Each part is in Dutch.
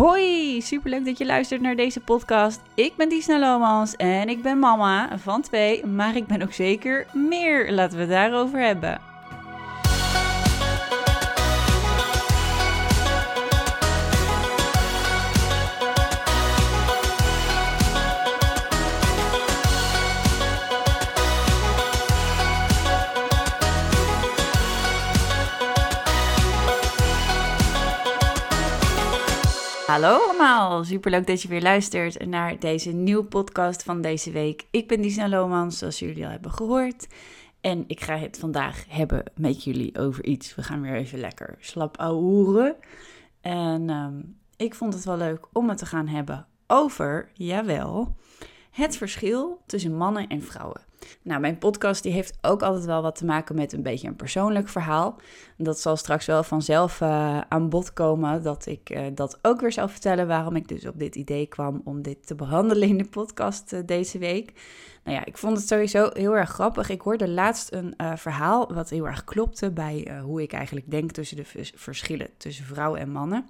Hoi, superleuk dat je luistert naar deze podcast. Ik ben Disna Lomans en ik ben mama van twee, maar ik ben ook zeker meer. Laten we het daarover hebben. Hallo allemaal, superleuk dat je weer luistert naar deze nieuwe podcast van deze week. Ik ben Disna Lomans, zoals jullie al hebben gehoord. En ik ga het vandaag hebben met jullie over iets. We gaan weer even lekker slap ouwen. En ehm, ik vond het wel leuk om het te gaan hebben over, jawel, het verschil tussen mannen en vrouwen. Nou, mijn podcast die heeft ook altijd wel wat te maken met een beetje een persoonlijk verhaal. Dat zal straks wel vanzelf uh, aan bod komen dat ik uh, dat ook weer zou vertellen waarom ik dus op dit idee kwam om dit te behandelen in de podcast uh, deze week. Nou ja, ik vond het sowieso heel erg grappig. Ik hoorde laatst een verhaal wat heel erg klopte bij hoe ik eigenlijk denk tussen de verschillen tussen vrouwen en mannen.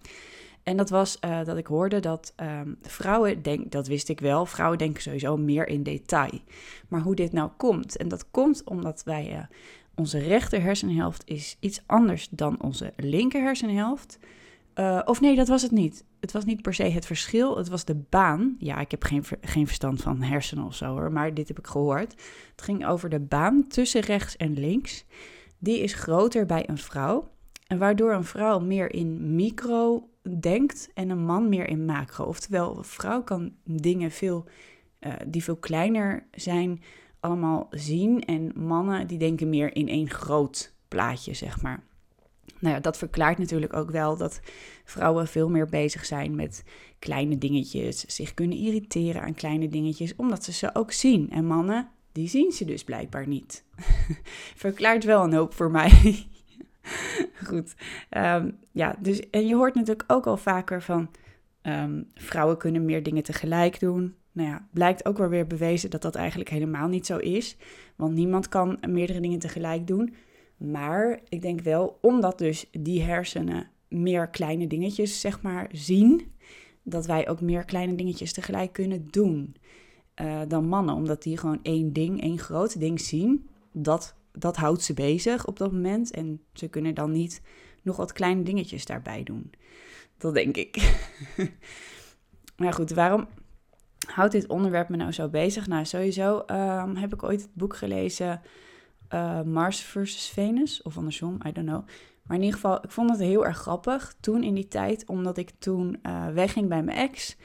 En dat was uh, dat ik hoorde dat um, vrouwen denken, dat wist ik wel, vrouwen denken sowieso meer in detail. Maar hoe dit nou komt, en dat komt omdat wij, uh, onze rechter hersenhelft is iets anders dan onze linker hersenhelft. Uh, of nee, dat was het niet. Het was niet per se het verschil, het was de baan. Ja, ik heb geen, geen verstand van hersenen of zo hoor, maar dit heb ik gehoord. Het ging over de baan tussen rechts en links. Die is groter bij een vrouw. En waardoor een vrouw meer in micro denkt en een man meer in macro. Oftewel, een vrouw kan dingen veel, uh, die veel kleiner zijn, allemaal zien. En mannen die denken meer in één groot plaatje, zeg maar. Nou ja, dat verklaart natuurlijk ook wel dat vrouwen veel meer bezig zijn met kleine dingetjes, zich kunnen irriteren aan kleine dingetjes, omdat ze ze ook zien. En mannen, die zien ze dus blijkbaar niet. verklaart wel een hoop voor mij. Goed. Um, ja, dus, en je hoort natuurlijk ook al vaker van um, vrouwen kunnen meer dingen tegelijk doen. Nou ja, blijkt ook wel weer bewezen dat dat eigenlijk helemaal niet zo is. Want niemand kan meerdere dingen tegelijk doen. Maar ik denk wel, omdat dus die hersenen meer kleine dingetjes, zeg maar, zien, dat wij ook meer kleine dingetjes tegelijk kunnen doen uh, dan mannen. Omdat die gewoon één ding, één groot ding zien. Dat dat houdt ze bezig op dat moment. En ze kunnen dan niet nog wat kleine dingetjes daarbij doen. Dat denk ik. maar goed, waarom houdt dit onderwerp me nou zo bezig? Nou, sowieso um, heb ik ooit het boek gelezen uh, Mars versus Venus. Of andersom, I don't know. Maar in ieder geval, ik vond het heel erg grappig toen in die tijd. Omdat ik toen uh, wegging bij mijn ex.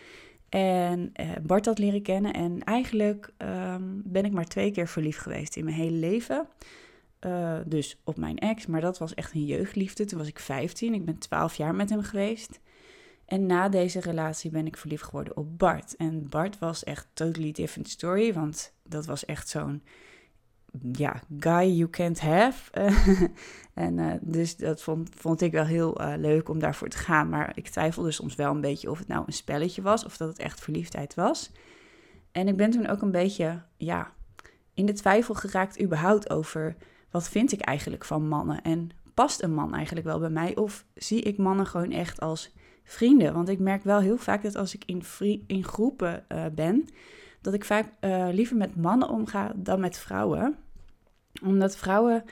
En uh, Bart had leren kennen. En eigenlijk um, ben ik maar twee keer verliefd geweest in mijn hele leven. Uh, dus op mijn ex. Maar dat was echt een jeugdliefde. Toen was ik 15. Ik ben 12 jaar met hem geweest. En na deze relatie ben ik verliefd geworden op Bart. En Bart was echt totally different story. Want dat was echt zo'n ja, guy you can't have. en uh, dus dat vond, vond ik wel heel uh, leuk om daarvoor te gaan. Maar ik twijfelde soms wel een beetje of het nou een spelletje was of dat het echt verliefdheid was. En ik ben toen ook een beetje, ja, in de twijfel geraakt überhaupt over wat vind ik eigenlijk van mannen en past een man eigenlijk wel bij mij of zie ik mannen gewoon echt als vrienden? Want ik merk wel heel vaak dat als ik in, in groepen uh, ben, dat ik vaak uh, liever met mannen omga dan met vrouwen. Omdat vrouwen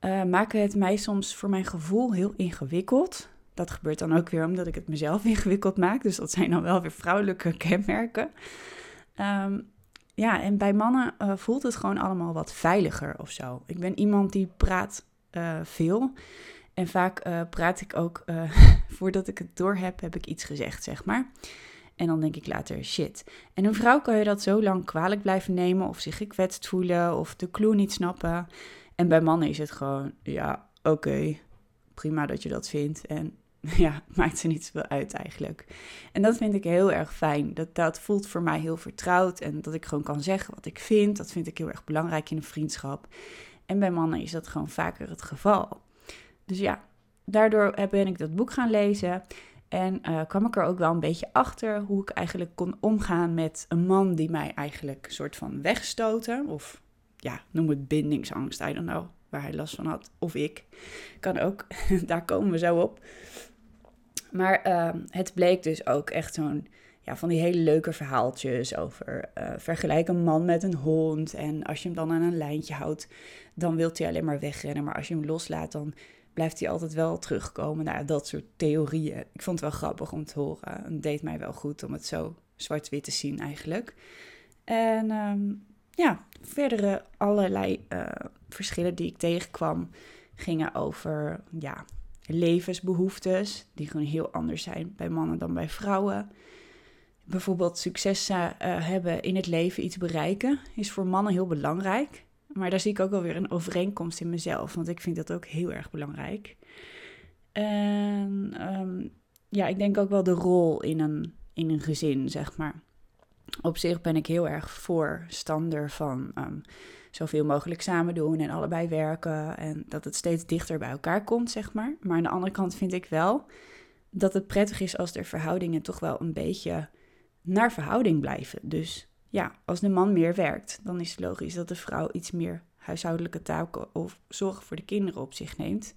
uh, maken het mij soms voor mijn gevoel heel ingewikkeld. Dat gebeurt dan ook weer omdat ik het mezelf ingewikkeld maak. Dus dat zijn dan wel weer vrouwelijke kenmerken. Um, ja, en bij mannen uh, voelt het gewoon allemaal wat veiliger of zo. Ik ben iemand die praat uh, veel. En vaak uh, praat ik ook, voordat ik het door heb, heb ik iets gezegd, zeg maar. En dan denk ik later, shit. En een vrouw kan je dat zo lang kwalijk blijven nemen of zich gekwetst voelen of de clue niet snappen. En bij mannen is het gewoon, ja, oké, prima dat je dat vindt. En ja, maakt ze niet zoveel uit eigenlijk. En dat vind ik heel erg fijn. Dat, dat voelt voor mij heel vertrouwd en dat ik gewoon kan zeggen wat ik vind. Dat vind ik heel erg belangrijk in een vriendschap. En bij mannen is dat gewoon vaker het geval. Dus ja, daardoor ben ik dat boek gaan lezen. En uh, kwam ik er ook wel een beetje achter hoe ik eigenlijk kon omgaan met een man die mij eigenlijk soort van wegstoten. Of ja, noem het bindingsangst, I don't know, waar hij last van had. Of ik. Kan ook, daar komen we zo op. Maar ehm, het bleek dus ook echt zo'n ja, van die hele leuke verhaaltjes over uh, vergelijk een man met een hond. En als je hem dan aan een lijntje houdt, dan wilt hij alleen maar wegrennen. Maar als je hem loslaat, dan blijft hij altijd wel terugkomen. Nou, dat soort theorieën. Ik vond het wel grappig om te horen. Het deed mij wel goed om het zo zwart-wit te zien eigenlijk. En ehm, ja, verdere allerlei uh, verschillen die ik tegenkwam gingen over ja, levensbehoeftes, die gewoon heel anders zijn bij mannen dan bij vrouwen. Bijvoorbeeld succes uh, hebben in het leven, iets bereiken, is voor mannen heel belangrijk. Maar daar zie ik ook wel weer een overeenkomst in mezelf, want ik vind dat ook heel erg belangrijk. En um, ja, ik denk ook wel de rol in een, in een gezin, zeg maar. Op zich ben ik heel erg voorstander van um, zoveel mogelijk samen doen en allebei werken. En dat het steeds dichter bij elkaar komt, zeg maar. Maar aan de andere kant vind ik wel dat het prettig is als de verhoudingen toch wel een beetje naar verhouding blijven. Dus ja, als de man meer werkt, dan is het logisch dat de vrouw iets meer huishoudelijke taken of zorgen voor de kinderen op zich neemt.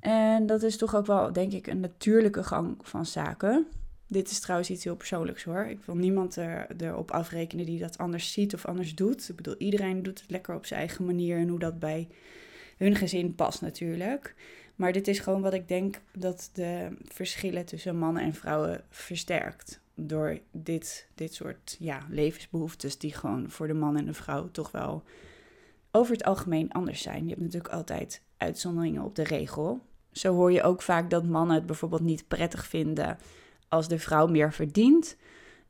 En dat is toch ook wel, denk ik, een natuurlijke gang van zaken. Dit is trouwens iets heel persoonlijks hoor. Ik wil niemand er, erop afrekenen die dat anders ziet of anders doet. Ik bedoel, iedereen doet het lekker op zijn eigen manier en hoe dat bij hun gezin past natuurlijk. Maar dit is gewoon wat ik denk dat de verschillen tussen mannen en vrouwen versterkt. Door dit, dit soort ja, levensbehoeftes die gewoon voor de man en de vrouw toch wel over het algemeen anders zijn. Je hebt natuurlijk altijd uitzonderingen op de regel. Zo hoor je ook vaak dat mannen het bijvoorbeeld niet prettig vinden als de vrouw meer verdient.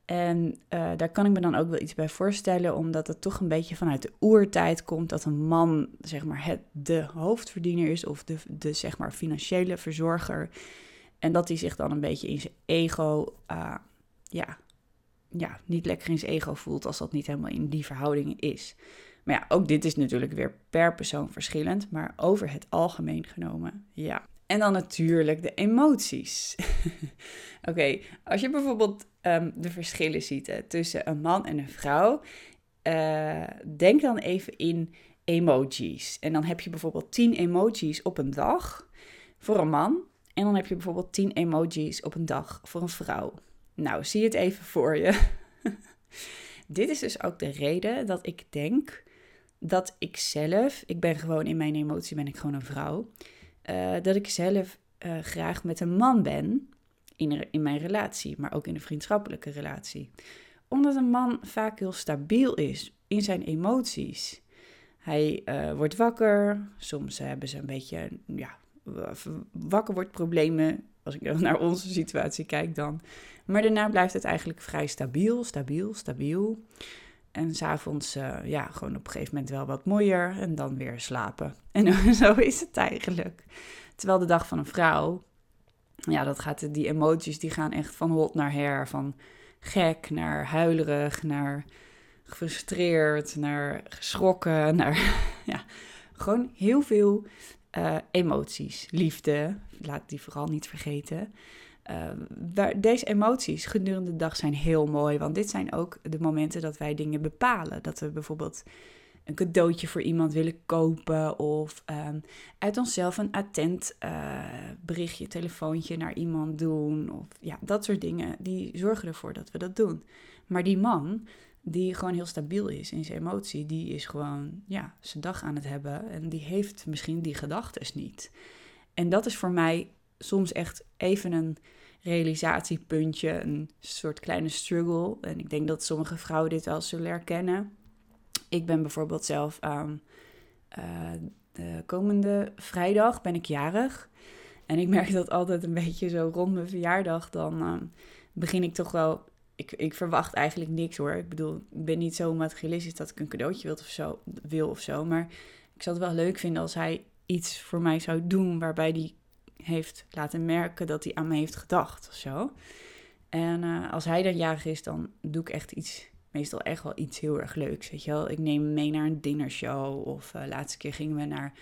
En uh, daar kan ik me dan ook wel iets bij voorstellen, omdat het toch een beetje vanuit de oertijd komt dat een man, zeg maar, het, de hoofdverdiener is of de, de, zeg maar, financiële verzorger. En dat hij zich dan een beetje in zijn ego, uh, ja, ja, niet lekker in zijn ego voelt als dat niet helemaal in die verhoudingen is. Maar ja, ook dit is natuurlijk weer per persoon verschillend, maar over het algemeen genomen, ja. En dan natuurlijk de emoties. Oké, als je bijvoorbeeld um, de verschillen ziet tussen een man en een vrouw, uh, denk dan even in emojis. En dan heb je bijvoorbeeld 10 emojis op een dag voor een man. En dan heb je bijvoorbeeld 10 emojis op een dag voor een vrouw. Nou, zie het even voor je. Dit is dus ook de reden dat ik denk dat ik zelf, ik ben gewoon in mijn emotie, ben ik gewoon een vrouw uh, dat ik zelf uh, graag met een man ben in, in mijn relatie, maar ook in een vriendschappelijke relatie. Omdat een man vaak heel stabiel is in zijn emoties. Hij uh, wordt wakker, soms hebben ze een beetje, ja, wakker wordt problemen. Als ik naar onze situatie kijk dan. Maar daarna blijft het eigenlijk vrij stabiel, stabiel, stabiel. En s'avonds, uh, ja, gewoon op een gegeven moment wel wat mooier en dan weer slapen. En zo is het eigenlijk. Terwijl de dag van een vrouw, ja, dat gaat, die emoties die gaan echt van hot naar her. Van gek naar huilerig, naar gefrustreerd, naar geschrokken, naar, ja, gewoon heel veel uh, emoties. Liefde, laat die vooral niet vergeten. Uh, deze emoties gedurende de dag zijn heel mooi, want dit zijn ook de momenten dat wij dingen bepalen. Dat we bijvoorbeeld een cadeautje voor iemand willen kopen of um, uit onszelf een attent uh, berichtje, telefoontje naar iemand doen. Of ja, dat soort dingen, die zorgen ervoor dat we dat doen. Maar die man, die gewoon heel stabiel is in zijn emotie, die is gewoon ja, zijn dag aan het hebben en die heeft misschien die gedachten niet. En dat is voor mij soms echt even een realisatiepuntje, een soort kleine struggle. En ik denk dat sommige vrouwen dit wel zullen herkennen. Ik ben bijvoorbeeld zelf aan uh, de komende vrijdag ben ik jarig. En ik merk dat altijd een beetje zo rond mijn verjaardag. Dan uh, begin ik toch wel. Ik, ik verwacht eigenlijk niks hoor. Ik bedoel, ik ben niet zo materialistisch dat ik een cadeautje wil of zo. Wil of zo maar ik zou het wel leuk vinden als hij iets voor mij zou doen waarbij die heeft laten merken dat hij aan me heeft gedacht of zo. En uh, als hij dan jarig is, dan doe ik echt iets, meestal echt wel iets heel erg leuks, weet je wel. Ik neem mee naar een dinnershow of uh, laatste keer gingen we naar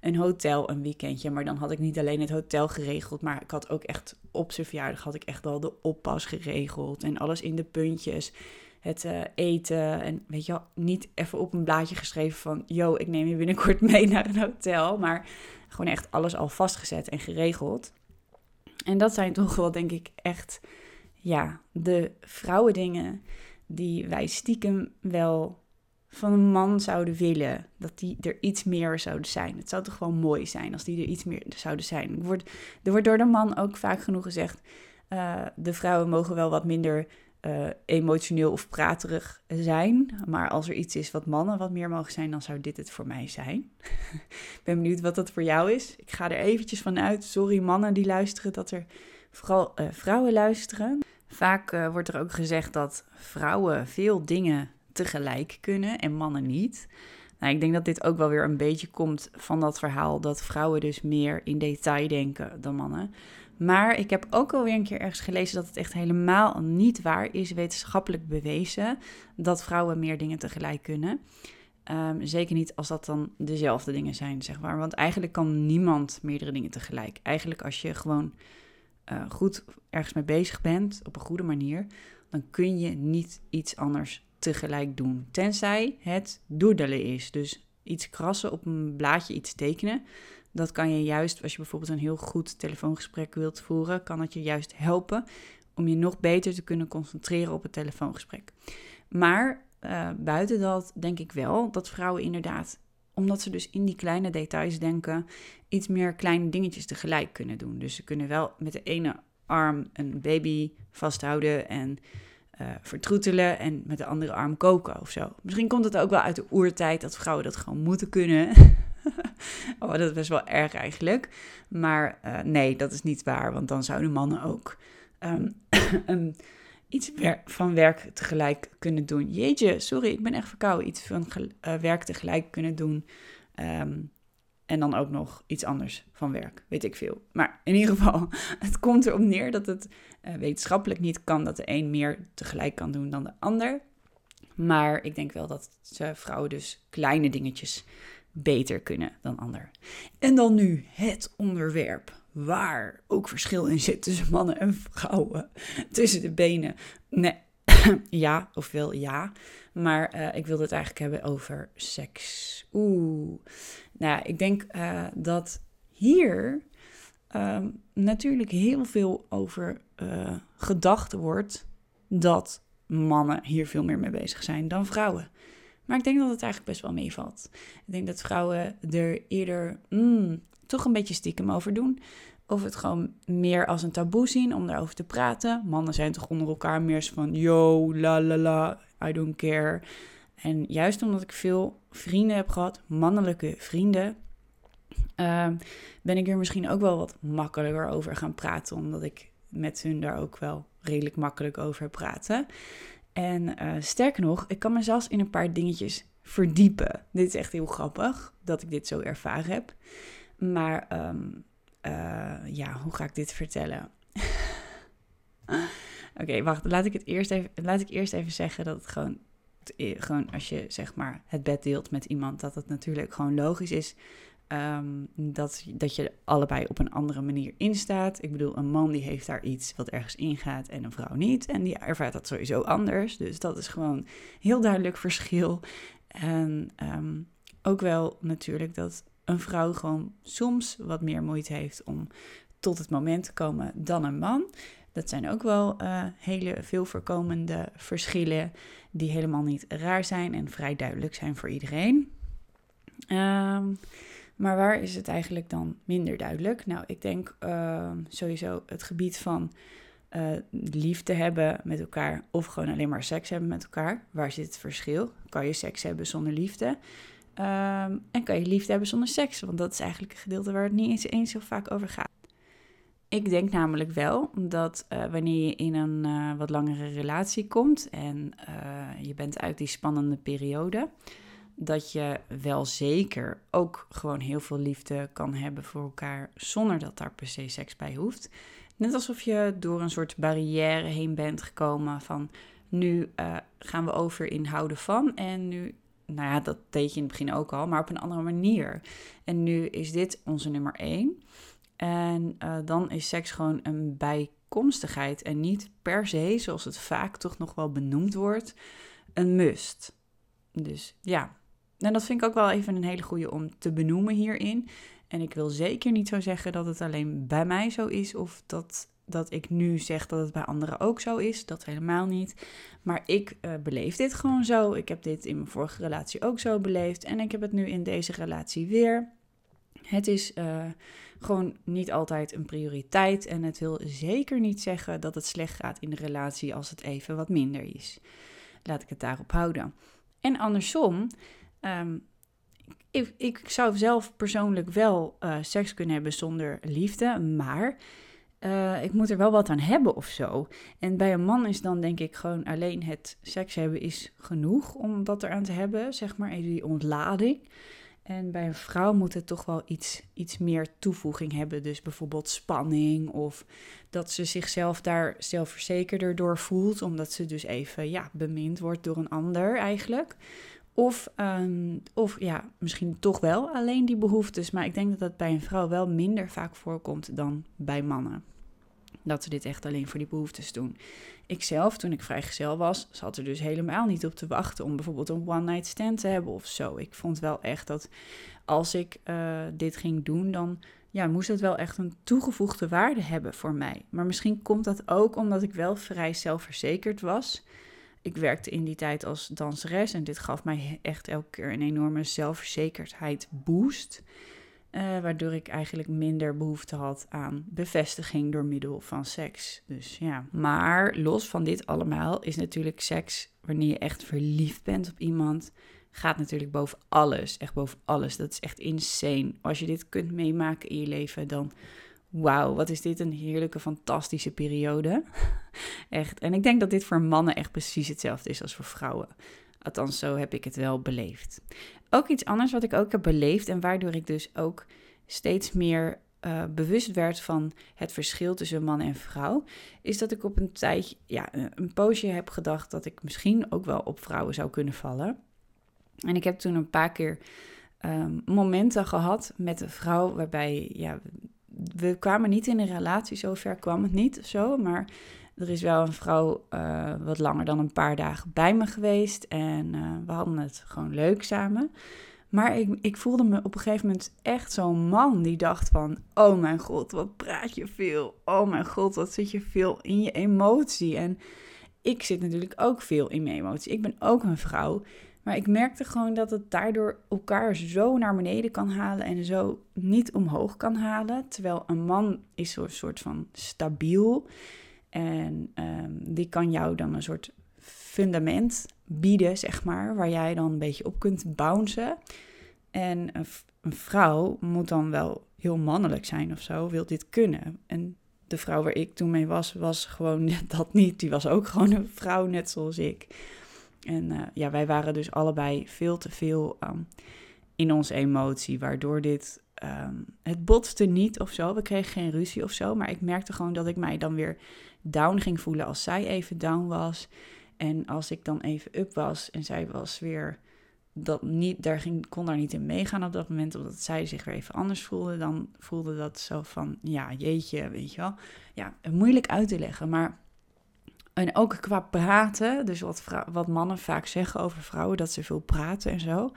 een hotel een weekendje. Maar dan had ik niet alleen het hotel geregeld, maar ik had ook echt op zijn verjaardag had ik echt al de oppas geregeld en alles in de puntjes. Het uh, eten en weet je wel, niet even op een blaadje geschreven van, yo, ik neem je binnenkort mee naar een hotel, maar gewoon echt alles al vastgezet en geregeld. En dat zijn toch wel, denk ik, echt ja, de vrouwendingen die wij stiekem wel van een man zouden willen. Dat die er iets meer zouden zijn. Het zou toch wel mooi zijn als die er iets meer zouden zijn. Er wordt, er wordt door de man ook vaak genoeg gezegd: uh, de vrouwen mogen wel wat minder uh, emotioneel of praterig zijn. Maar als er iets is wat mannen wat meer mogen zijn, dan zou dit het voor mij zijn. Ik ben benieuwd wat dat voor jou is. Ik ga er eventjes van uit. Sorry mannen die luisteren, dat er vooral uh, vrouwen luisteren. Vaak uh, wordt er ook gezegd dat vrouwen veel dingen tegelijk kunnen en mannen niet. Nou, ik denk dat dit ook wel weer een beetje komt van dat verhaal dat vrouwen dus meer in detail denken dan mannen. Maar ik heb ook alweer een keer ergens gelezen dat het echt helemaal niet waar is, wetenschappelijk bewezen, dat vrouwen meer dingen tegelijk kunnen. Um, zeker niet als dat dan dezelfde dingen zijn, zeg maar. Want eigenlijk kan niemand meerdere dingen tegelijk. Eigenlijk als je gewoon uh, goed ergens mee bezig bent, op een goede manier, dan kun je niet iets anders tegelijk doen. Tenzij het doodelen is. Dus iets krassen op een blaadje, iets tekenen. Dat kan je juist, als je bijvoorbeeld een heel goed telefoongesprek wilt voeren, kan het je juist helpen om je nog beter te kunnen concentreren op het telefoongesprek. Maar uh, buiten dat denk ik wel dat vrouwen inderdaad, omdat ze dus in die kleine details denken, iets meer kleine dingetjes tegelijk kunnen doen. Dus ze kunnen wel met de ene arm een baby vasthouden en uh, vertroetelen en met de andere arm koken of zo. Misschien komt het ook wel uit de oertijd dat vrouwen dat gewoon moeten kunnen. oh, dat is best wel erg eigenlijk. Maar uh, nee, dat is niet waar, want dan zouden mannen ook um, iets wer van werk tegelijk kunnen doen. Jeetje, sorry, ik ben echt verkouden. Iets van uh, werk tegelijk kunnen doen. Um, en dan ook nog iets anders van werk, weet ik veel. Maar in ieder geval, het komt erop neer dat het uh, wetenschappelijk niet kan dat de een meer tegelijk kan doen dan de ander. Maar ik denk wel dat vrouwen dus kleine dingetjes beter kunnen dan ander. En dan nu het onderwerp waar ook verschil in zit tussen mannen en vrouwen. Tussen de benen. Nee, ja, ofwel ja. Maar uh, ik wilde het eigenlijk hebben over seks. Oeh. Nou, ik denk uh, dat hier um, natuurlijk heel veel over uh, gedacht wordt dat mannen hier veel meer mee bezig zijn dan vrouwen. Maar ik denk dat het eigenlijk best wel meevalt. Ik denk dat vrouwen er eerder mm, toch een beetje stiekem over doen. Of het gewoon meer als een taboe zien om daarover te praten. Mannen zijn toch onder elkaar meer van yo, la la la, I don't care. En juist omdat ik veel vrienden heb gehad, mannelijke vrienden, uh, ben ik er misschien ook wel wat makkelijker over gaan praten. Omdat ik met hun daar ook wel redelijk makkelijk over praten. En uh, sterker nog, ik kan me zelfs in een paar dingetjes verdiepen. Dit is echt heel grappig dat ik dit zo ervaren heb. Maar um, uh, ja, hoe ga ik dit vertellen? Oké, wacht. Laat ik het eerst even, laat ik eerst even zeggen dat het gewoon, gewoon als je zeg maar het bed deelt met iemand, dat het natuurlijk gewoon logisch is um, dat, dat je allebei op een andere manier instaat. Ik bedoel, een man die heeft daar iets wat ergens ingaat en een vrouw niet. En die ervaart dat sowieso anders. Dus dat is gewoon heel duidelijk verschil. En um, ook wel natuurlijk dat een vrouw gewoon soms wat meer moeite heeft om tot het moment te komen dan een man. Dat zijn ook wel uh, hele veel voorkomende verschillen die helemaal niet raar zijn en vrij duidelijk zijn voor iedereen. Um, maar waar is het eigenlijk dan minder duidelijk? Nou, ik denk uh, sowieso het gebied van uh, liefde hebben met elkaar of gewoon alleen maar seks hebben met elkaar. Waar zit het verschil? Kan je seks hebben zonder liefde? Um, en kan je liefde hebben zonder seks? Want dat is eigenlijk een gedeelte waar het niet eens, eens zo vaak over gaat. Ik denk namelijk wel dat uh, wanneer je in een uh, wat langere relatie komt en je bent uit die spannende periode, dat je wel zeker ook gewoon heel veel liefde kan hebben voor elkaar zonder dat daar per se seks bij hoeft. Net alsof je door een soort barrière heen bent gekomen van nu uh, gaan we over in houden van en nu, nou ja, dat deed je in het begin ook al, maar op een andere manier. En nu is dit onze nummer één. En uh, dan is seks gewoon een bijkomstigheid en niet per se, zoals het vaak toch nog wel benoemd wordt, een must. Dus ja, en dat vind ik ook wel even een hele goede om te benoemen hierin. En ik wil zeker niet zo zeggen dat het alleen bij mij zo is of dat, dat ik nu zeg dat het bij anderen ook zo is. Dat helemaal niet. Maar ik uh, beleef dit gewoon zo. Ik heb dit in mijn vorige relatie ook zo beleefd en ik heb het nu in deze relatie weer. Het is uh, gewoon niet altijd een prioriteit en het wil zeker niet zeggen dat het slecht gaat in de relatie als het even wat minder is. Laat ik het daarop houden. En andersom, um, ik, ik, zou zelf persoonlijk wel uh, seks kunnen hebben zonder liefde, maar uh, ik moet er wel wat aan hebben of zo. En bij een man is dan denk ik gewoon alleen het seks hebben is genoeg om dat eraan te hebben, zeg maar, even die ontlading. En bij een vrouw moet het toch wel iets, iets meer toevoeging hebben. Dus bijvoorbeeld spanning of dat ze zichzelf daar zelfverzekerder door voelt. Omdat ze dus even ja, bemind wordt door een ander eigenlijk. Of, um, of ja, misschien toch wel alleen die behoeftes. Maar ik denk dat dat bij een vrouw wel minder vaak voorkomt dan bij mannen. Dat ze dit echt alleen voor die behoeftes doen. Ikzelf, toen ik vrijgezel was, zat er dus helemaal niet op te wachten om bijvoorbeeld een one-night stand te hebben of zo. Ik vond wel echt dat als ik uh, dit ging doen, dan ja, moest het wel echt een toegevoegde waarde hebben voor mij. Maar misschien komt dat ook omdat ik wel vrij zelfverzekerd was. Ik werkte in die tijd als danseres en dit gaf mij echt elke keer een enorme zelfverzekerdheid boost. Uh, waardoor ik eigenlijk minder behoefte had aan bevestiging door middel van seks. Dus ja. Maar los van dit allemaal is natuurlijk seks, wanneer je echt verliefd bent op iemand, gaat natuurlijk boven alles. Echt boven alles. Dat is echt insane. Als je dit kunt meemaken in je leven, dan wauw, wat is dit een heerlijke, fantastische periode. echt. En ik denk dat dit voor mannen echt precies hetzelfde is als voor vrouwen. Althans, zo heb ik het wel beleefd. Ook iets anders wat ik ook heb beleefd en waardoor ik dus ook steeds meer uh, bewust werd van het verschil tussen man en vrouw, is dat ik op een tijdje, ja, een poosje heb gedacht dat ik misschien ook wel op vrouwen zou kunnen vallen. En ik heb toen een paar keer um, momenten gehad met een vrouw waarbij, ja, we kwamen niet in een relatie, zover kwam het niet zo, maar er is wel een vrouw uh, wat langer dan een paar dagen bij me geweest en uh, we hadden het gewoon leuk samen. Maar ik, ik voelde me op een gegeven moment echt zo'n man die dacht van... Oh mijn god, wat praat je veel. Oh mijn god, wat zit je veel in je emotie. En ik zit natuurlijk ook veel in mijn emotie. Ik ben ook een vrouw. Maar ik merkte gewoon dat het daardoor elkaar zo naar beneden kan halen en zo niet omhoog kan halen. Terwijl een man is zo'n soort van stabiel. En um, die kan jou dan een soort fundament bieden, zeg maar, waar jij dan een beetje op kunt bouncen. En een, een vrouw moet dan wel heel mannelijk zijn of zo, wil dit kunnen. En de vrouw waar ik toen mee was, was gewoon dat niet. Die was ook gewoon een vrouw, net zoals ik. En uh, ja, wij waren dus allebei veel te veel um, in onze emotie, waardoor dit. Um, het botste niet of zo. We kregen geen ruzie of zo. Maar ik merkte gewoon dat ik mij dan weer down ging voelen als zij even down was. En als ik dan even up was en zij was weer dat niet, daar ging, kon daar niet in meegaan op dat moment, omdat zij zich weer even anders voelde, dan voelde dat zo van, ja, jeetje, weet je wel. Ja, moeilijk uit te leggen, maar en ook qua praten, dus wat, wat mannen vaak zeggen over vrouwen, dat ze veel praten en zo.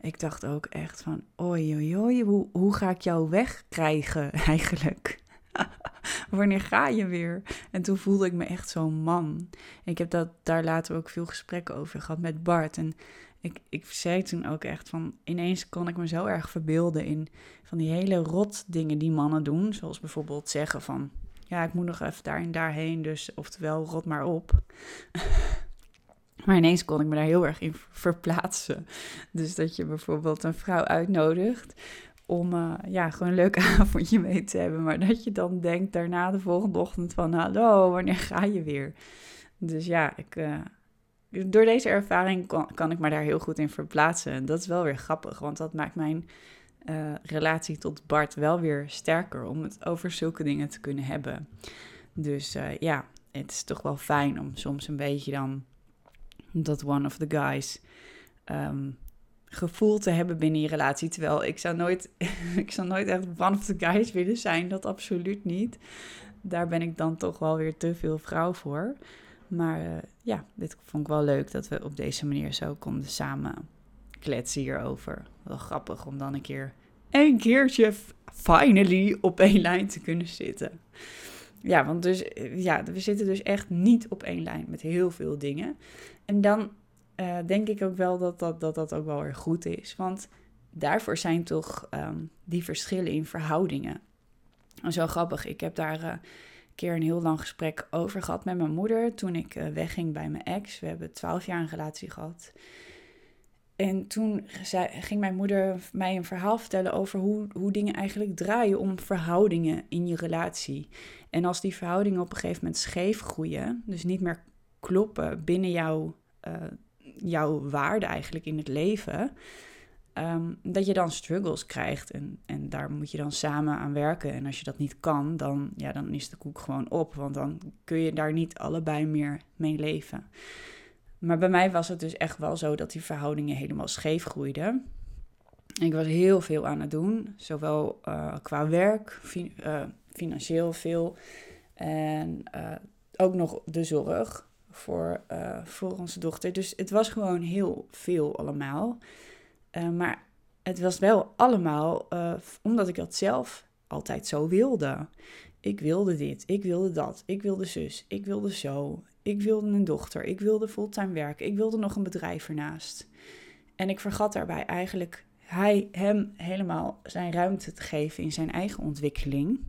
Ik dacht ook echt van, oi, oi, oi, hoe, hoe ga ik jou wegkrijgen eigenlijk? Wanneer ga je weer? En toen voelde ik me echt zo'n man. Ik heb dat, daar later ook veel gesprekken over gehad met Bart. En ik, ik zei toen ook echt van, ineens kon ik me zo erg verbeelden in van die hele rot dingen die mannen doen. Zoals bijvoorbeeld zeggen van, ja, ik moet nog even daar en daarheen, dus oftewel rot maar op. Maar ineens kon ik me daar heel erg in verplaatsen. Dus dat je bijvoorbeeld een vrouw uitnodigt om uh, ja, gewoon een leuk avondje mee te hebben. Maar dat je dan denkt daarna de volgende ochtend van... hallo, wanneer ga je weer? Dus ja, ik, uh, door deze ervaring kan, kan ik me daar heel goed in verplaatsen. En dat is wel weer grappig, want dat maakt mijn uh, relatie tot Bart wel weer sterker... om het over zulke dingen te kunnen hebben. Dus ja, het is toch wel fijn om soms een beetje dan... dat one of the guys... Um, gevoel te hebben binnen je relatie. Terwijl ik zou nooit, ik zou nooit echt one of the guys willen zijn. Dat absoluut niet. Daar ben ik dan toch wel weer te veel vrouw voor. Maar uh, ja, dit vond ik wel leuk dat we op deze manier zo konden samen kletsen hierover. Wel grappig om dan een keer een keertje finally op één lijn te kunnen zitten. Ja, want dus, ja, we zitten dus echt niet op één lijn met heel veel dingen. En dan uh, denk ik ook wel dat dat, dat dat ook wel weer goed is. Want daarvoor zijn toch ehm, die verschillen in verhoudingen. En zo grappig, ik heb daar uh, een keer een heel lang gesprek over gehad met mijn moeder toen ik uh, wegging bij mijn ex. We hebben twaalf jaar een relatie gehad. En toen ging mijn moeder mij een verhaal vertellen over hoe, hoe dingen eigenlijk draaien om verhoudingen in je relatie. En als die verhoudingen op een gegeven moment scheef groeien, dus niet meer kloppen binnen jouw, uh, jouw waarde eigenlijk in het leven, um, dat je dan struggles krijgt. En, en daar moet je dan samen aan werken. En als je dat niet kan, dan, ja, dan is de koek gewoon op, want dan kun je daar niet allebei meer mee leven. Maar bij mij was het dus echt wel zo dat die verhoudingen helemaal scheef groeiden. Ik was heel veel aan het doen, zowel uh, qua werk, uh, financieel veel. En uh, ook nog de zorg voor, voor onze dochter. Dus het was gewoon heel veel allemaal. maar het was wel allemaal omdat ik dat zelf altijd zo wilde. Ik wilde dit, ik wilde dat, ik wilde zus, ik wilde zo. Ik wilde een dochter, ik wilde fulltime werken, ik wilde nog een bedrijf ernaast. En ik vergat daarbij eigenlijk hij, hem helemaal zijn ruimte te geven in zijn eigen ontwikkeling.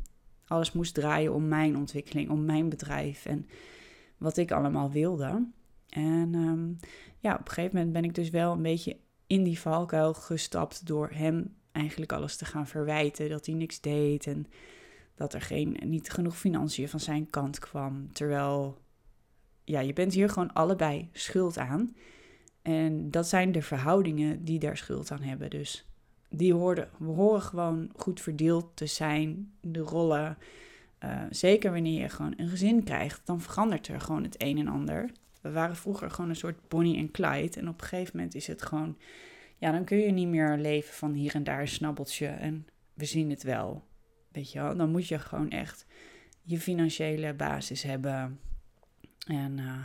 Alles moest draaien om mijn ontwikkeling, om mijn bedrijf en wat ik allemaal wilde. En um, ja, op een gegeven moment ben ik dus wel een beetje in die valkuil gestapt door hem eigenlijk alles te gaan verwijten. Dat hij niks deed en dat er geen, niet genoeg financiën van zijn kant kwam. Terwijl ja, je bent hier gewoon allebei schuld aan. En dat zijn de verhoudingen die daar schuld aan hebben. Dus die horen, we horen gewoon goed verdeeld te zijn, de rollen. Uh, zeker wanneer je gewoon een gezin krijgt, dan verandert er gewoon het een en ander. We waren vroeger gewoon een soort Bonnie en Clyde. En op een gegeven moment is het gewoon, ja, dan kun je niet meer leven van hier en daar een snabbeltje en we zien het wel. Weet je wel, dan moet je gewoon echt je financiële basis hebben. En uh,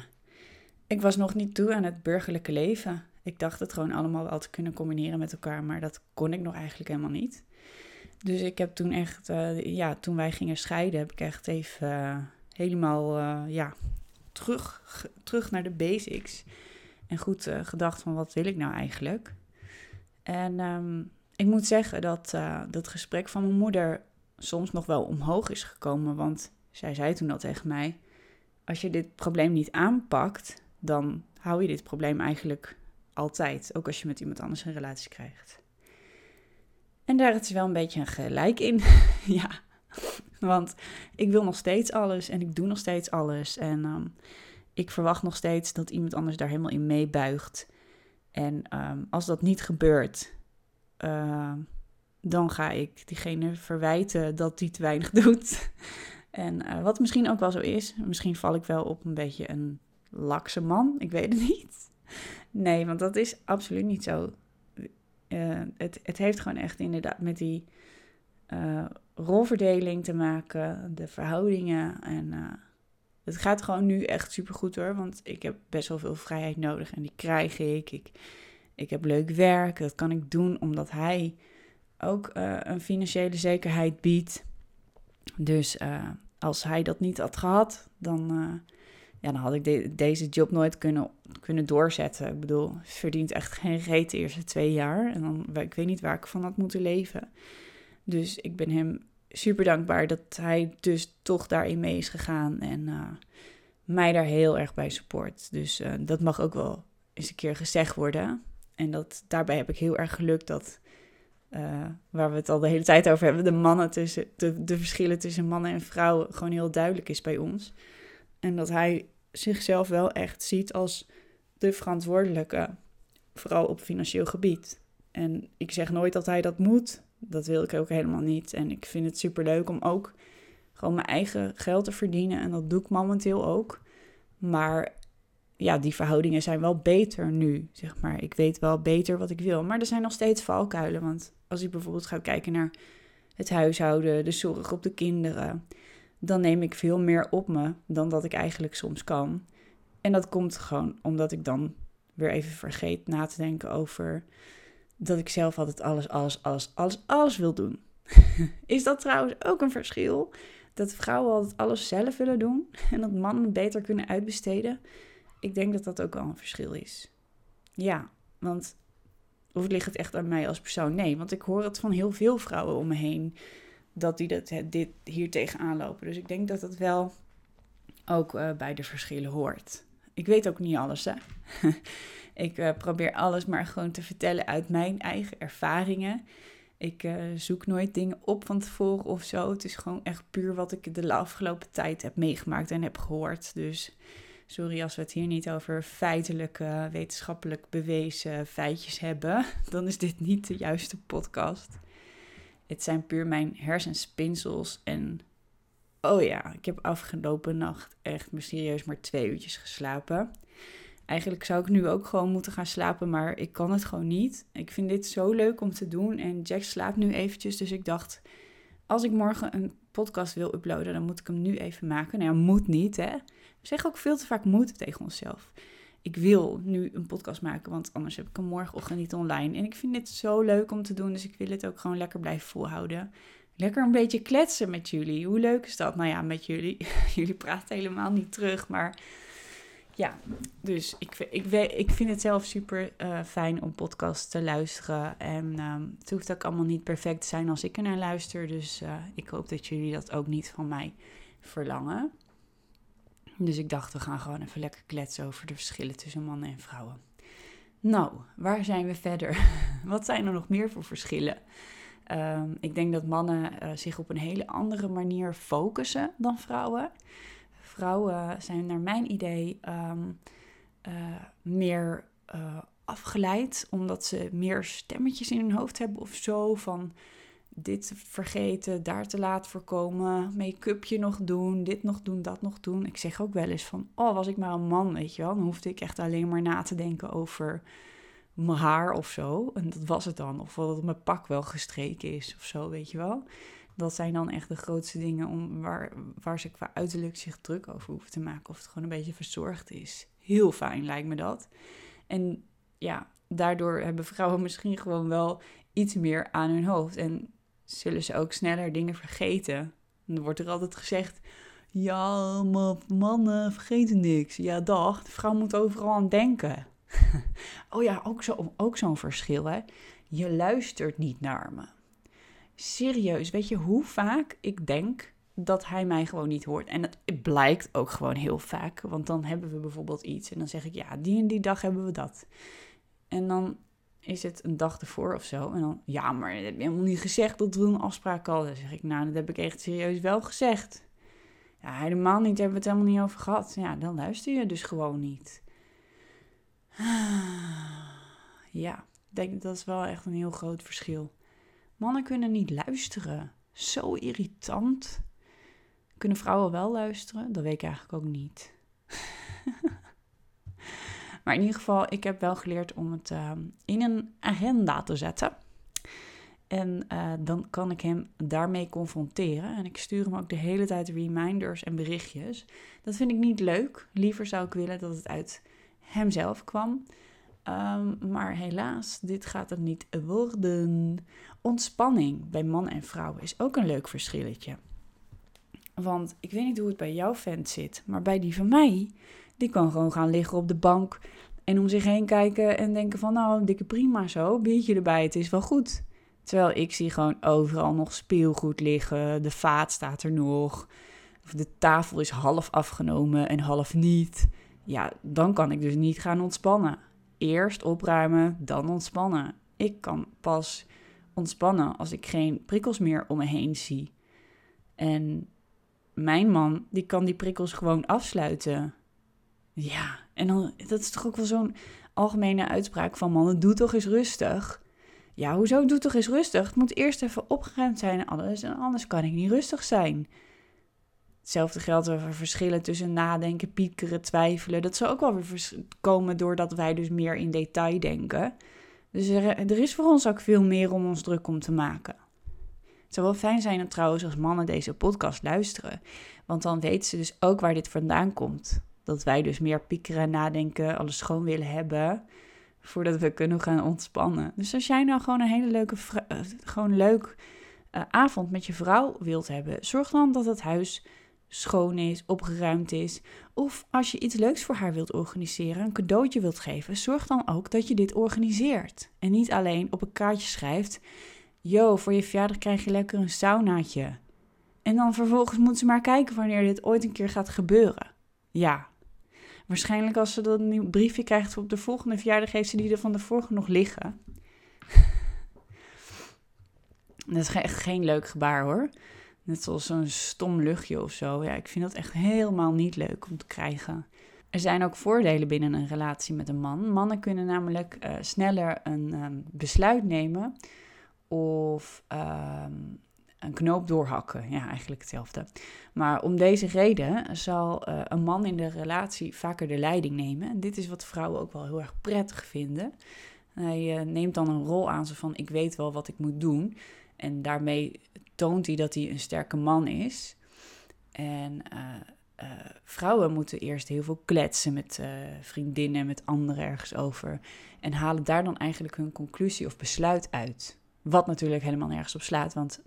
ik was nog niet toe aan het burgerlijke leven. Ik dacht het gewoon allemaal wel te kunnen combineren met elkaar, maar dat kon ik nog eigenlijk helemaal niet. Dus ik heb toen echt, uh, ja, toen wij gingen scheiden, heb ik echt even uh, helemaal, ja, terug, terug naar de basics. En goed gedacht van wat wil ik nou eigenlijk? En um, ik moet zeggen dat dat gesprek van mijn moeder soms nog wel omhoog is gekomen, want zij zei toen al tegen mij als je dit probleem niet aanpakt, dan hou je dit probleem eigenlijk altijd. Ook als je met iemand anders een relatie krijgt. En daar is wel een beetje een gelijk in. ja, want ik wil nog steeds alles en ik doe nog steeds alles. En um, ik verwacht nog steeds dat iemand anders daar helemaal in meebuigt. En um, als dat niet gebeurt, uh, dan ga ik diegene verwijten dat die te weinig doet. En uh, wat misschien ook wel zo is, misschien val ik wel op een beetje een lakse man, ik weet het niet. Nee, want dat is absoluut niet zo. Uh, het, het heeft gewoon echt inderdaad met die uh, rolverdeling te maken, de verhoudingen. En het gaat gewoon nu echt super goed hoor, want ik heb best wel veel vrijheid nodig en die krijg ik. Ik, ik heb leuk werk, dat kan ik doen omdat hij ook een financiële zekerheid biedt. Dus als hij dat niet had gehad, dan, uh, ja, dan had ik deze job nooit kunnen, kunnen doorzetten. Ik bedoel, verdient echt geen reet de eerste twee jaar. En dan, ik weet niet waar ik van had moeten leven. Dus ik ben hem super dankbaar dat hij dus toch daarin mee is gegaan. En uh, mij daar heel erg bij support. Dus uh, dat mag ook wel eens een keer gezegd worden. En dat, daarbij heb ik heel erg geluk dat uh, waar we het al de hele tijd over hebben, de mannen tussen, de, verschillen tussen mannen en vrouwen gewoon heel duidelijk is bij ons. En dat hij zichzelf wel echt ziet als de verantwoordelijke, vooral op financieel gebied. En ik zeg nooit dat hij dat moet, dat wil ik ook helemaal niet. En ik vind het super leuk om ook gewoon mijn eigen geld te verdienen. En dat doe ik momenteel ook. Maar ja, die verhoudingen zijn wel beter nu, zeg maar. Ik weet wel beter wat ik wil. Maar er zijn nog steeds valkuilen. Want als ik bijvoorbeeld ga kijken naar het huishouden, de zorg op de kinderen, dan neem ik veel meer op me dan dat ik eigenlijk soms kan. En dat komt gewoon omdat ik dan weer even vergeet na te denken over dat ik zelf altijd alles, alles, alles, alles, alles wil doen. Is dat trouwens ook een verschil? Dat vrouwen altijd alles zelf willen doen en dat mannen beter kunnen uitbesteden? Ik denk dat dat ook wel een verschil is. Ja, want of ligt het echt aan mij als persoon? Nee, want ik hoor het van heel veel vrouwen om me heen dat die dat, dit hier tegenaan lopen. Dus ik denk dat dat wel ook uh, bij de verschillen hoort. Ik weet ook niet alles, hè. ik uh, probeer alles maar gewoon te vertellen uit mijn eigen ervaringen. Ik uh, zoek nooit dingen op van tevoren of zo. Het is gewoon echt puur wat ik de afgelopen tijd heb meegemaakt en heb gehoord. Dus sorry als we het hier niet over feitelijke, wetenschappelijk bewezen feitjes hebben. Dan is dit niet de juiste podcast. Het zijn puur mijn hersenspinsels en Oh ja, ik heb afgelopen nacht echt mysterieus maar twee uurtjes geslapen. Eigenlijk zou ik nu ook gewoon moeten gaan slapen, maar ik kan het gewoon niet. Ik vind dit zo leuk om te doen en Jack slaapt nu eventjes, dus ik dacht, als ik morgen een podcast wil uploaden, dan moet ik hem nu even maken. Nou ja, moet niet, hè. Zeggen ook veel te vaak moet tegen onszelf. Ik wil nu een podcast maken, want anders heb ik hem morgenochtend niet online. En ik vind dit zo leuk om te doen, dus ik wil het ook gewoon lekker blijven volhouden lekker een beetje kletsen met jullie. Hoe leuk is dat? Nou ja, met jullie. jullie praten helemaal niet terug, maar ja, dus ik, ik, ik vind het zelf super uh, fijn om podcasts te luisteren. En um, het hoeft ook allemaal niet perfect te zijn als ik er naar luister. Dus uh, ik hoop dat jullie dat ook niet van mij verlangen. Dus ik dacht, we gaan gewoon even lekker kletsen over de verschillen tussen mannen en vrouwen. Nou, waar zijn we verder? Wat zijn er nog meer voor verschillen? Ehm, ik denk dat mannen uh, zich op een hele andere manier focussen dan vrouwen. Vrouwen zijn naar mijn idee um, uh, meer uh, afgeleid, omdat ze meer stemmetjes in hun hoofd hebben of zo. Van dit vergeten, daar te laat voorkomen, make-upje nog doen, dit nog doen, dat nog doen. Ik zeg ook wel eens van, oh, was ik maar een man, weet je wel. Dan hoefde ik echt alleen maar na te denken over mijn haar of zo. En dat was het dan. Of dat mijn pak wel gestreken is of zo, weet je wel. Dat zijn dan echt de grootste dingen om, waar, waar ze qua uiterlijk zich druk over hoeven te maken. Of het gewoon een beetje verzorgd is. Heel fijn lijkt me dat. En ja, daardoor hebben vrouwen misschien gewoon wel iets meer aan hun hoofd. En zullen ze ook sneller dingen vergeten. dan wordt er altijd gezegd... Ja, mannen vergeten niks. Ja, dag. De vrouw moet overal aan denken. oh ja, ook zo'n ook zo'n verschil, hè. Je luistert niet naar me. Serieus, weet je hoe vaak ik denk dat hij mij gewoon niet hoort? En het blijkt ook gewoon heel vaak. Want dan hebben we bijvoorbeeld iets en dan zeg ik, ja, die en die dag hebben we dat. En dan is het een dag ervoor of zo. En dan, ja, maar dat heb je helemaal niet gezegd dat we een afspraak hadden. Dan zeg ik, nou, dat heb ik echt serieus wel gezegd. Ja, helemaal niet, hebben we het helemaal niet over gehad. Ja, dan luister je dus gewoon niet. Ja, ik denk dat is wel echt een heel groot verschil. Mannen kunnen niet luisteren. Zo irritant. Kunnen vrouwen wel luisteren? Dat weet ik eigenlijk ook niet. maar in ieder geval, ik heb wel geleerd om het uh, in een agenda te zetten. En uh, dan kan ik hem daarmee confronteren. En ik stuur hem ook de hele tijd reminders en berichtjes. Dat vind ik niet leuk. Liever zou ik willen dat het uit hemzelf kwam. Um, maar helaas, dit gaat het niet worden. Ontspanning bij man en vrouw is ook een leuk verschilletje. Want ik weet niet hoe het bij jouw vent zit, maar bij die van mij, die kan gewoon gaan liggen op de bank en om zich heen kijken en denken van nou, dikke prima zo, biertje erbij, het is wel goed. Terwijl ik zie gewoon overal nog speelgoed liggen, de vaat staat er nog, of de tafel is half afgenomen en half niet ja, dan kan ik dus niet gaan ontspannen. Eerst opruimen, dan ontspannen. Ik kan pas ontspannen als ik geen prikkels meer om me heen zie. En mijn man, die kan die prikkels gewoon afsluiten. Ja, en dan, dat is toch ook wel zo'n algemene uitspraak van mannen, doe toch eens rustig. Ja, hoezo doe toch eens rustig? Het moet eerst even opgeruimd zijn en alles, en anders kan ik niet rustig zijn. Hetzelfde geldt over verschillen tussen nadenken, piekeren, twijfelen. Dat zou ook wel weer komen doordat wij dus meer in detail denken. Dus er, er, is voor ons ook veel meer om ons druk om te maken. Zou wel fijn zijn trouwens als mannen deze podcast luisteren. Want dan weten ze dus ook waar dit vandaan komt. Dat wij dus meer piekeren, nadenken, alles schoon willen hebben. voordat we kunnen gaan ontspannen. Dus als jij nou gewoon een hele leuke, uh, gewoon leuk uh, avond met je vrouw wilt hebben, zorg dan dat het huis schoon is, opgeruimd is. Of als je iets leuks voor haar wilt organiseren, een cadeautje wilt geven, zorg dan ook dat je dit organiseert. En niet alleen op een kaartje schrijft: Yo, voor je verjaardag krijg je lekker een saunaatje. En dan vervolgens moet ze maar kijken wanneer dit ooit een keer gaat gebeuren. Ja, waarschijnlijk als ze dan een nieuw briefje krijgt op de volgende verjaardag, heeft ze die er van de vorige nog liggen. Dat is echt geen leuk gebaar hoor. Net zoals zo'n stom luchtje of zo. Ja, ik vind dat echt helemaal niet leuk om te krijgen. Er zijn ook voordelen binnen een relatie met een man. Mannen kunnen namelijk uh, sneller een um, besluit nemen of um, een knoop doorhakken. Ja, eigenlijk hetzelfde. Maar om deze reden zal uh, een man in de relatie vaker de leiding nemen. En dit is wat vrouwen ook wel heel erg prettig vinden. Hij uh, neemt dan een rol aan ze van ik weet wel wat ik moet doen. En daarmee toont hij dat hij een sterke man is. En uh, vrouwen moeten eerst heel veel kletsen met vriendinnen, met anderen ergens over. En halen daar dan eigenlijk hun conclusie of besluit uit. Wat natuurlijk helemaal nergens op slaat, want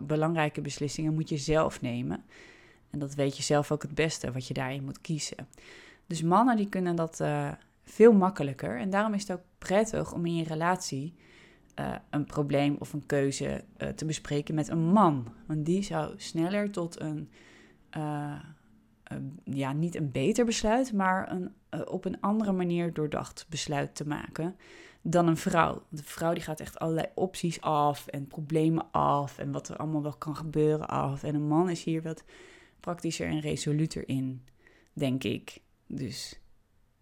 belangrijke beslissingen moet je zelf nemen. En dat weet je zelf ook het beste, wat je daarin moet kiezen. Dus mannen die kunnen dat veel makkelijker. En daarom is het ook prettig om in je relatie uh, een probleem of een keuze uh, te bespreken met een man. Want die zou sneller tot een, uh, ja, niet een beter besluit, maar een op een andere manier doordacht besluit te maken dan een vrouw. De vrouw die gaat echt allerlei opties af en problemen af en wat er allemaal wel kan gebeuren af. En een man is hier wat praktischer en resoluter in, denk ik. Dus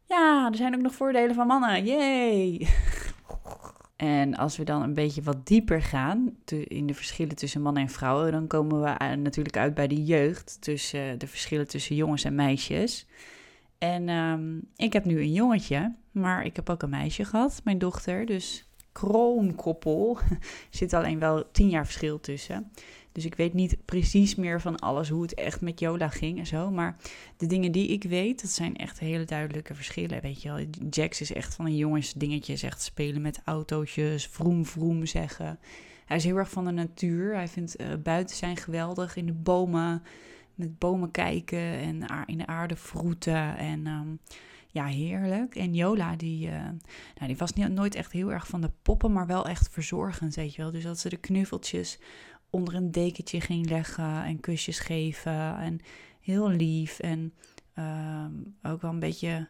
ja, er zijn ook nog voordelen van mannen. Yay! En als we dan een beetje wat dieper gaan in de verschillen tussen mannen en vrouwen, dan komen we natuurlijk uit bij de jeugd, tussen de verschillen tussen jongens en meisjes. En um, ik heb nu een jongetje, maar ik heb ook een meisje gehad, mijn dochter. Dus kroonkoppel. Er zit alleen wel tien jaar verschil tussen. Dus ik weet niet precies meer van alles hoe het echt met Jola ging en zo. Maar de dingen die ik weet, dat zijn echt hele duidelijke verschillen. Weet je wel, Jax is echt van een jongensdingetje. Echt spelen met autootjes, vroom vroom zeggen. Hij is heel erg van de natuur. Hij vindt uh, buiten zijn geweldig, in de bomen, met bomen kijken en in de aarde vroeten. En um, ja, heerlijk. En Jola, die, uh, nou, die was niet, nooit echt heel erg van de poppen, maar wel echt verzorgend, weet je wel. Dus dat ze de knuffeltjes onder een dekentje ging leggen en kusjes geven. En heel lief en uh, ook wel een beetje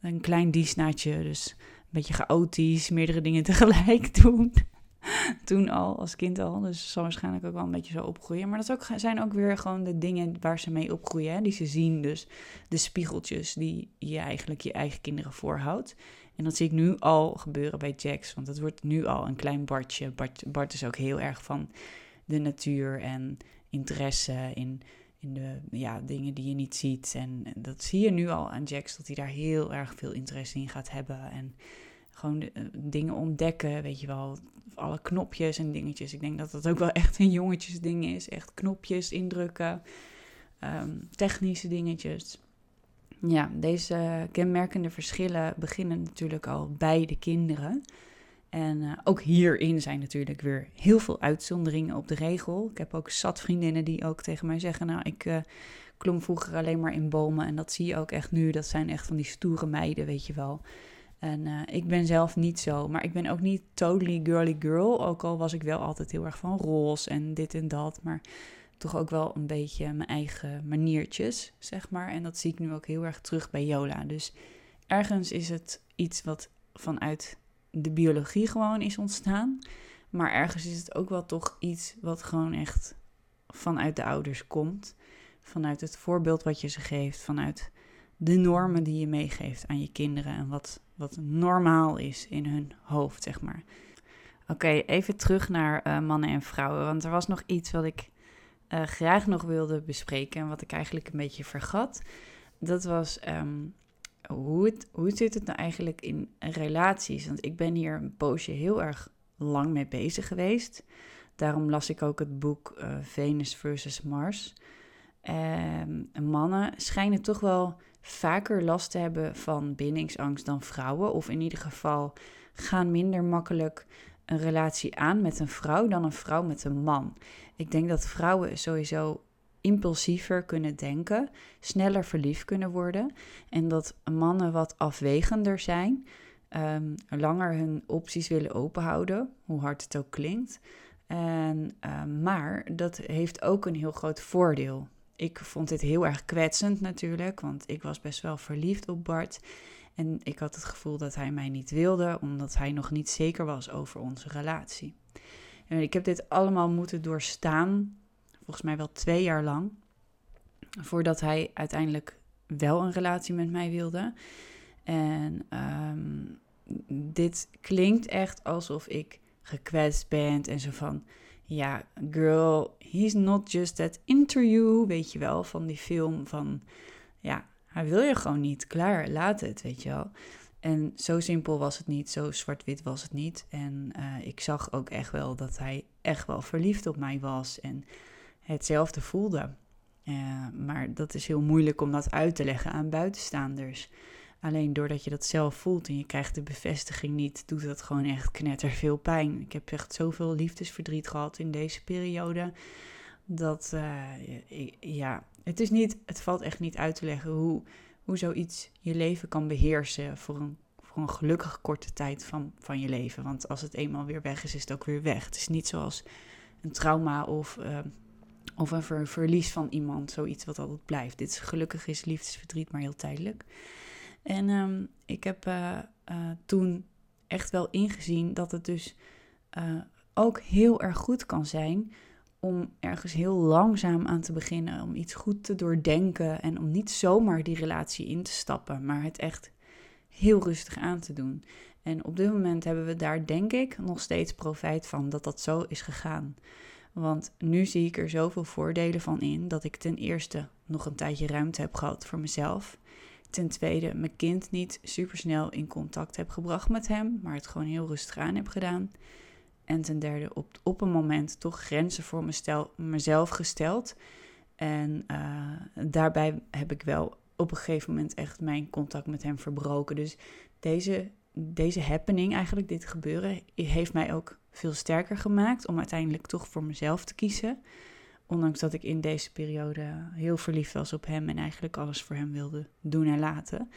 een klein diesnaatje. Dus een beetje chaotisch, meerdere dingen tegelijk doen. Toen al, als kind al. Dus zal waarschijnlijk ook wel een beetje zo opgroeien. Maar dat ook, zijn ook weer gewoon de dingen waar ze mee opgroeien. Hè? Die ze zien. Dus de spiegeltjes die je eigenlijk je eigen kinderen voorhoudt. En dat zie ik nu al gebeuren bij Jax. Want dat wordt nu al een klein Bartje. Bart, Bart is ook heel erg van de natuur en interesse in, in de ja, dingen die je niet ziet. En, dat zie je nu al aan Jax, dat hij daar heel erg veel interesse in gaat hebben. En gewoon eh, dingen ontdekken, weet je wel. Alle knopjes en dingetjes. Ik denk dat dat ook wel echt een jongetjesding is. Echt knopjes indrukken, um, technische dingetjes. Ja, deze kenmerkende verschillen beginnen natuurlijk al bij de kinderen. En uh, ook hierin zijn natuurlijk weer heel veel uitzonderingen op de regel. Ik heb ook zat vriendinnen die ook tegen mij zeggen: Nou, ik uh, klom vroeger alleen maar in bomen. En dat zie je ook echt nu. Dat zijn echt van die stoere meiden, weet je wel. En uh, ik ben zelf niet zo. Maar ik ben ook niet totally girly girl. Ook al was ik wel altijd heel erg van roze en dit en dat. Maar toch ook wel een beetje mijn eigen maniertjes, zeg maar. En dat zie ik nu ook heel erg terug bij Jola. Dus ergens is het iets wat vanuit de biologie gewoon is ontstaan. Maar ergens is het ook wel toch iets wat gewoon echt vanuit de ouders komt. Vanuit het voorbeeld wat je ze geeft. Vanuit de normen die je meegeeft aan je kinderen. En wat, wat normaal is in hun hoofd, zeg maar. Oké, even terug naar uh, mannen en vrouwen. Want er was nog iets wat ik uh, graag nog wilde bespreken. En wat ik eigenlijk een beetje vergat. Dat was um, hoe, het, hoe zit het nou eigenlijk in relaties? Want ik ben hier een poosje heel erg lang mee bezig geweest. Daarom las ik ook het boek uh, Venus versus Mars. Um, mannen schijnen toch wel vaker last hebben van bindingsangst dan vrouwen. Of in ieder geval gaan minder makkelijk een relatie aan met een vrouw dan een vrouw met een man. Ik denk dat vrouwen sowieso impulsiever kunnen denken, sneller verliefd kunnen worden. En dat mannen wat afwegender zijn, um, langer hun opties willen openhouden, hoe hard het ook klinkt. En, ehm, maar dat heeft ook een heel groot voordeel. Ik vond dit heel erg kwetsend natuurlijk, want ik was best wel verliefd op Bart. En ik had het gevoel dat hij mij niet wilde, omdat hij nog niet zeker was over onze relatie. En ik heb dit allemaal moeten doorstaan, volgens mij wel twee jaar lang, voordat hij uiteindelijk wel een relatie met mij wilde. En ehm, dit klinkt echt alsof ik gekwetst ben en zo van, ja, girl, he's not just that interview, weet je wel, van die film van, ja, hij wil je gewoon niet, klaar, laat het, weet je wel. En zo simpel was het niet, zo zwart-wit was het niet. En uh, ik zag ook echt wel dat hij echt wel verliefd op mij was en hetzelfde voelde. Uh, maar dat is heel moeilijk om dat uit te leggen aan buitenstaanders. Alleen doordat je dat zelf voelt en je krijgt de bevestiging niet, doet dat gewoon echt knetter veel pijn. Ik heb echt zoveel liefdesverdriet gehad in deze periode. Dat, uh, ja, het is niet, het valt echt niet uit te leggen hoe, hoe zoiets je leven kan beheersen voor een, voor een gelukkig korte tijd van, van je leven. Want als het eenmaal weer weg is, is het ook weer weg. Het is niet zoals een trauma of, uh, of een ver, verlies van iemand, zoiets wat altijd blijft. Dit is gelukkig is liefdesverdriet maar heel tijdelijk. En um, ik heb uh, uh, toen echt wel ingezien dat het dus uh, ook heel erg goed kan zijn om ergens heel langzaam aan te beginnen, om iets goed te doordenken en om niet zomaar die relatie in te stappen, maar het echt heel rustig aan te doen. En op dit moment hebben we daar, denk ik, nog steeds profijt van dat dat zo is gegaan. Want nu zie ik er zoveel voordelen van in dat ik ten eerste nog een tijdje ruimte heb gehad voor mezelf. Ten tweede, mijn kind niet supersnel in contact heb gebracht met hem, maar het gewoon heel rustig aan heb gedaan. En ten derde, op, op een moment toch grenzen voor mezelf gesteld. En uh, daarbij heb ik wel op een gegeven moment echt mijn contact met hem verbroken. Dus deze, deze happening, eigenlijk dit gebeuren, heeft mij ook veel sterker gemaakt om uiteindelijk toch voor mezelf te kiezen. Ondanks dat ik in deze periode heel verliefd was op hem en eigenlijk alles voor hem wilde doen en laten.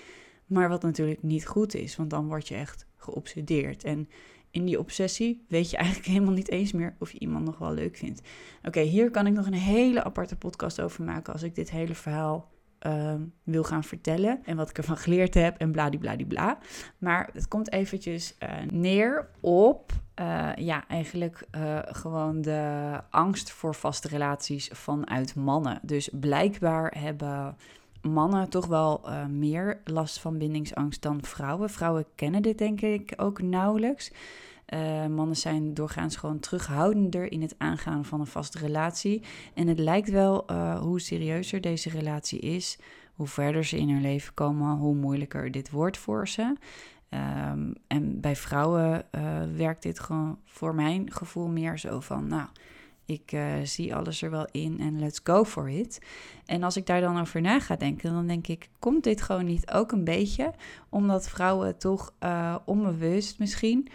Maar wat natuurlijk niet goed is, want dan word je echt geobsedeerd. En in die obsessie weet je eigenlijk helemaal niet eens meer of je iemand nog wel leuk vindt. Oké, hier kan ik nog een hele aparte podcast over maken als ik dit hele verhaal uh, wil gaan vertellen en wat ik ervan geleerd heb en bladibladibla. Maar het komt eventjes uh, neer op, uh, ja, eigenlijk uh, gewoon de angst voor vaste relaties vanuit mannen. Dus blijkbaar hebben mannen toch wel meer last van bindingsangst dan vrouwen. Vrouwen kennen dit denk ik ook nauwelijks. Mannen zijn doorgaans gewoon terughoudender in het aangaan van een vaste relatie. En het lijkt wel hoe serieuzer deze relatie is, hoe verder ze in hun leven komen, hoe moeilijker dit wordt voor ze. Um, en bij vrouwen uh, werkt dit gewoon voor mijn gevoel meer zo van, nou, ik uh, zie alles er wel in en let's go for it. En als ik daar dan over na ga denken, dan denk ik, komt dit gewoon niet ook een beetje omdat vrouwen toch uh, onbewust misschien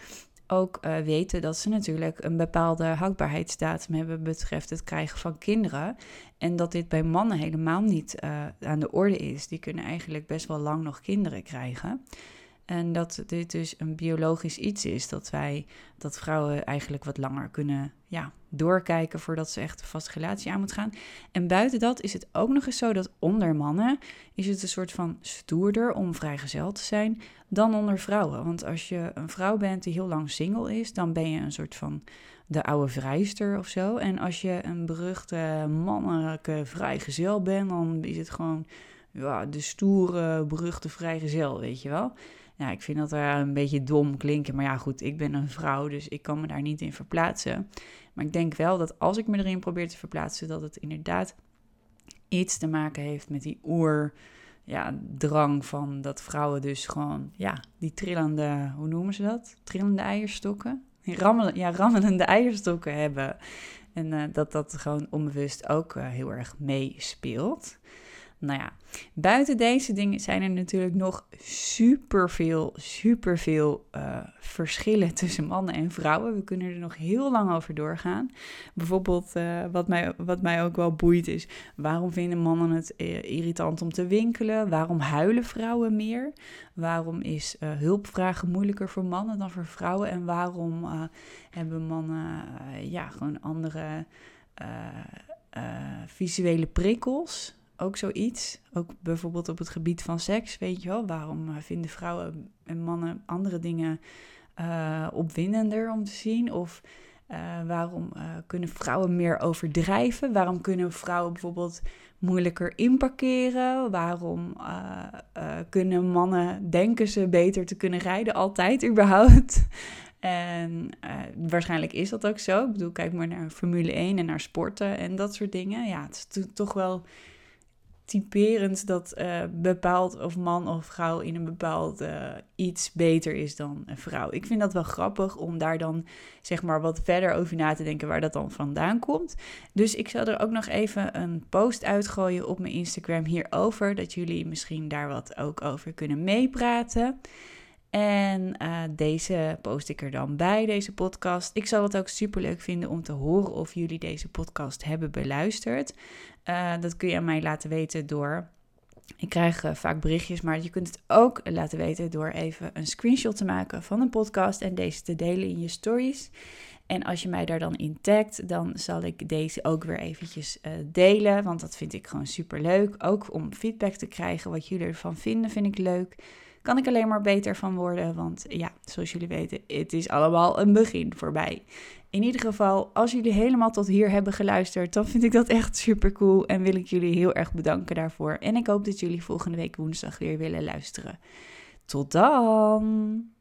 ook weten dat ze natuurlijk een bepaalde houdbaarheidsdatum hebben betreft het krijgen van kinderen. En dat dit bij mannen helemaal niet aan de orde is. Die kunnen eigenlijk best wel lang nog kinderen krijgen. En dat dit dus een biologisch iets is. Dat wij, dat vrouwen eigenlijk wat langer kunnen ja, doorkijken voordat ze echt een vaste relatie aan moet gaan. En buiten dat is het ook nog eens zo dat onder mannen is het een soort van stoerder om vrijgezel te zijn dan onder vrouwen. Want als je een vrouw bent die heel lang single is, dan ben je een soort van de oude vrijster of zo. En als je een beruchte mannelijke vrijgezel bent, dan is het gewoon ja, de stoere, beruchte vrijgezel, weet je wel. Ja, ik vind dat een beetje dom klinken. Maar ja, goed, ik ben een vrouw, dus ik kan me daar niet in verplaatsen. Maar ik denk wel dat als ik me erin probeer te verplaatsen, dat het inderdaad iets te maken heeft met die oer. Ja, drang van dat vrouwen dus gewoon, ja, die trillende, hoe noemen ze dat? Trillende eierstokken? Rammelen, ja, rammelende eierstokken hebben. En uh, dat dat gewoon onbewust ook uh, heel erg meespeelt. Nou ja, buiten deze dingen zijn er natuurlijk nog superveel, superveel uh, verschillen tussen mannen en vrouwen. We kunnen er nog heel lang over doorgaan. Bijvoorbeeld, uh, wat, mij, wat mij ook wel boeit is, waarom vinden mannen het uh, irritant om te winkelen? Waarom huilen vrouwen meer? Waarom is hulpvragen moeilijker voor mannen dan voor vrouwen? En waarom hebben mannen ja, gewoon andere visuele prikkels? Ook zoiets. Ook bijvoorbeeld op het gebied van seks, weet je wel. Waarom eh, vinden vrouwen en mannen andere dingen uh, opwindender om te zien? Of uh, waarom kunnen vrouwen meer overdrijven? Waarom kunnen vrouwen bijvoorbeeld moeilijker inparkeren? Waarom kunnen mannen, denken ze beter te kunnen rijden, altijd überhaupt? En waarschijnlijk is dat ook zo. Ik bedoel, kijk maar naar Formule 1 en naar sporten en dat soort dingen. Ja, het is toch wel typerend dat uh, bepaald of man of vrouw in een bepaald uh, iets beter is dan een vrouw. Ik vind dat wel grappig om daar dan zeg maar wat verder over na te denken waar dat dan vandaan komt. Dus ik zal er ook nog even een post uitgooien op mijn Instagram hierover, dat jullie misschien daar wat ook over kunnen meepraten. En uh, deze post ik er dan bij, deze podcast. Ik zal het ook super leuk vinden om te horen of jullie deze podcast hebben beluisterd. Uh, dat kun je aan mij laten weten door. Ik krijg uh, vaak berichtjes, maar je kunt het ook laten weten door even een screenshot te maken van een podcast en deze te delen in je stories. En als je mij daar dan in tagt, dan zal ik deze ook weer eventjes delen, want dat vind ik gewoon super leuk. Ook om feedback te krijgen, wat jullie ervan vinden, vind ik leuk kan ik alleen maar beter van worden. Want ja, zoals jullie weten, het is allemaal een begin voorbij. In ieder geval, als jullie helemaal tot hier hebben geluisterd, dan vind ik dat echt super cool. En wil ik jullie heel erg bedanken daarvoor. En ik hoop dat jullie volgende week woensdag weer willen luisteren. Tot dan!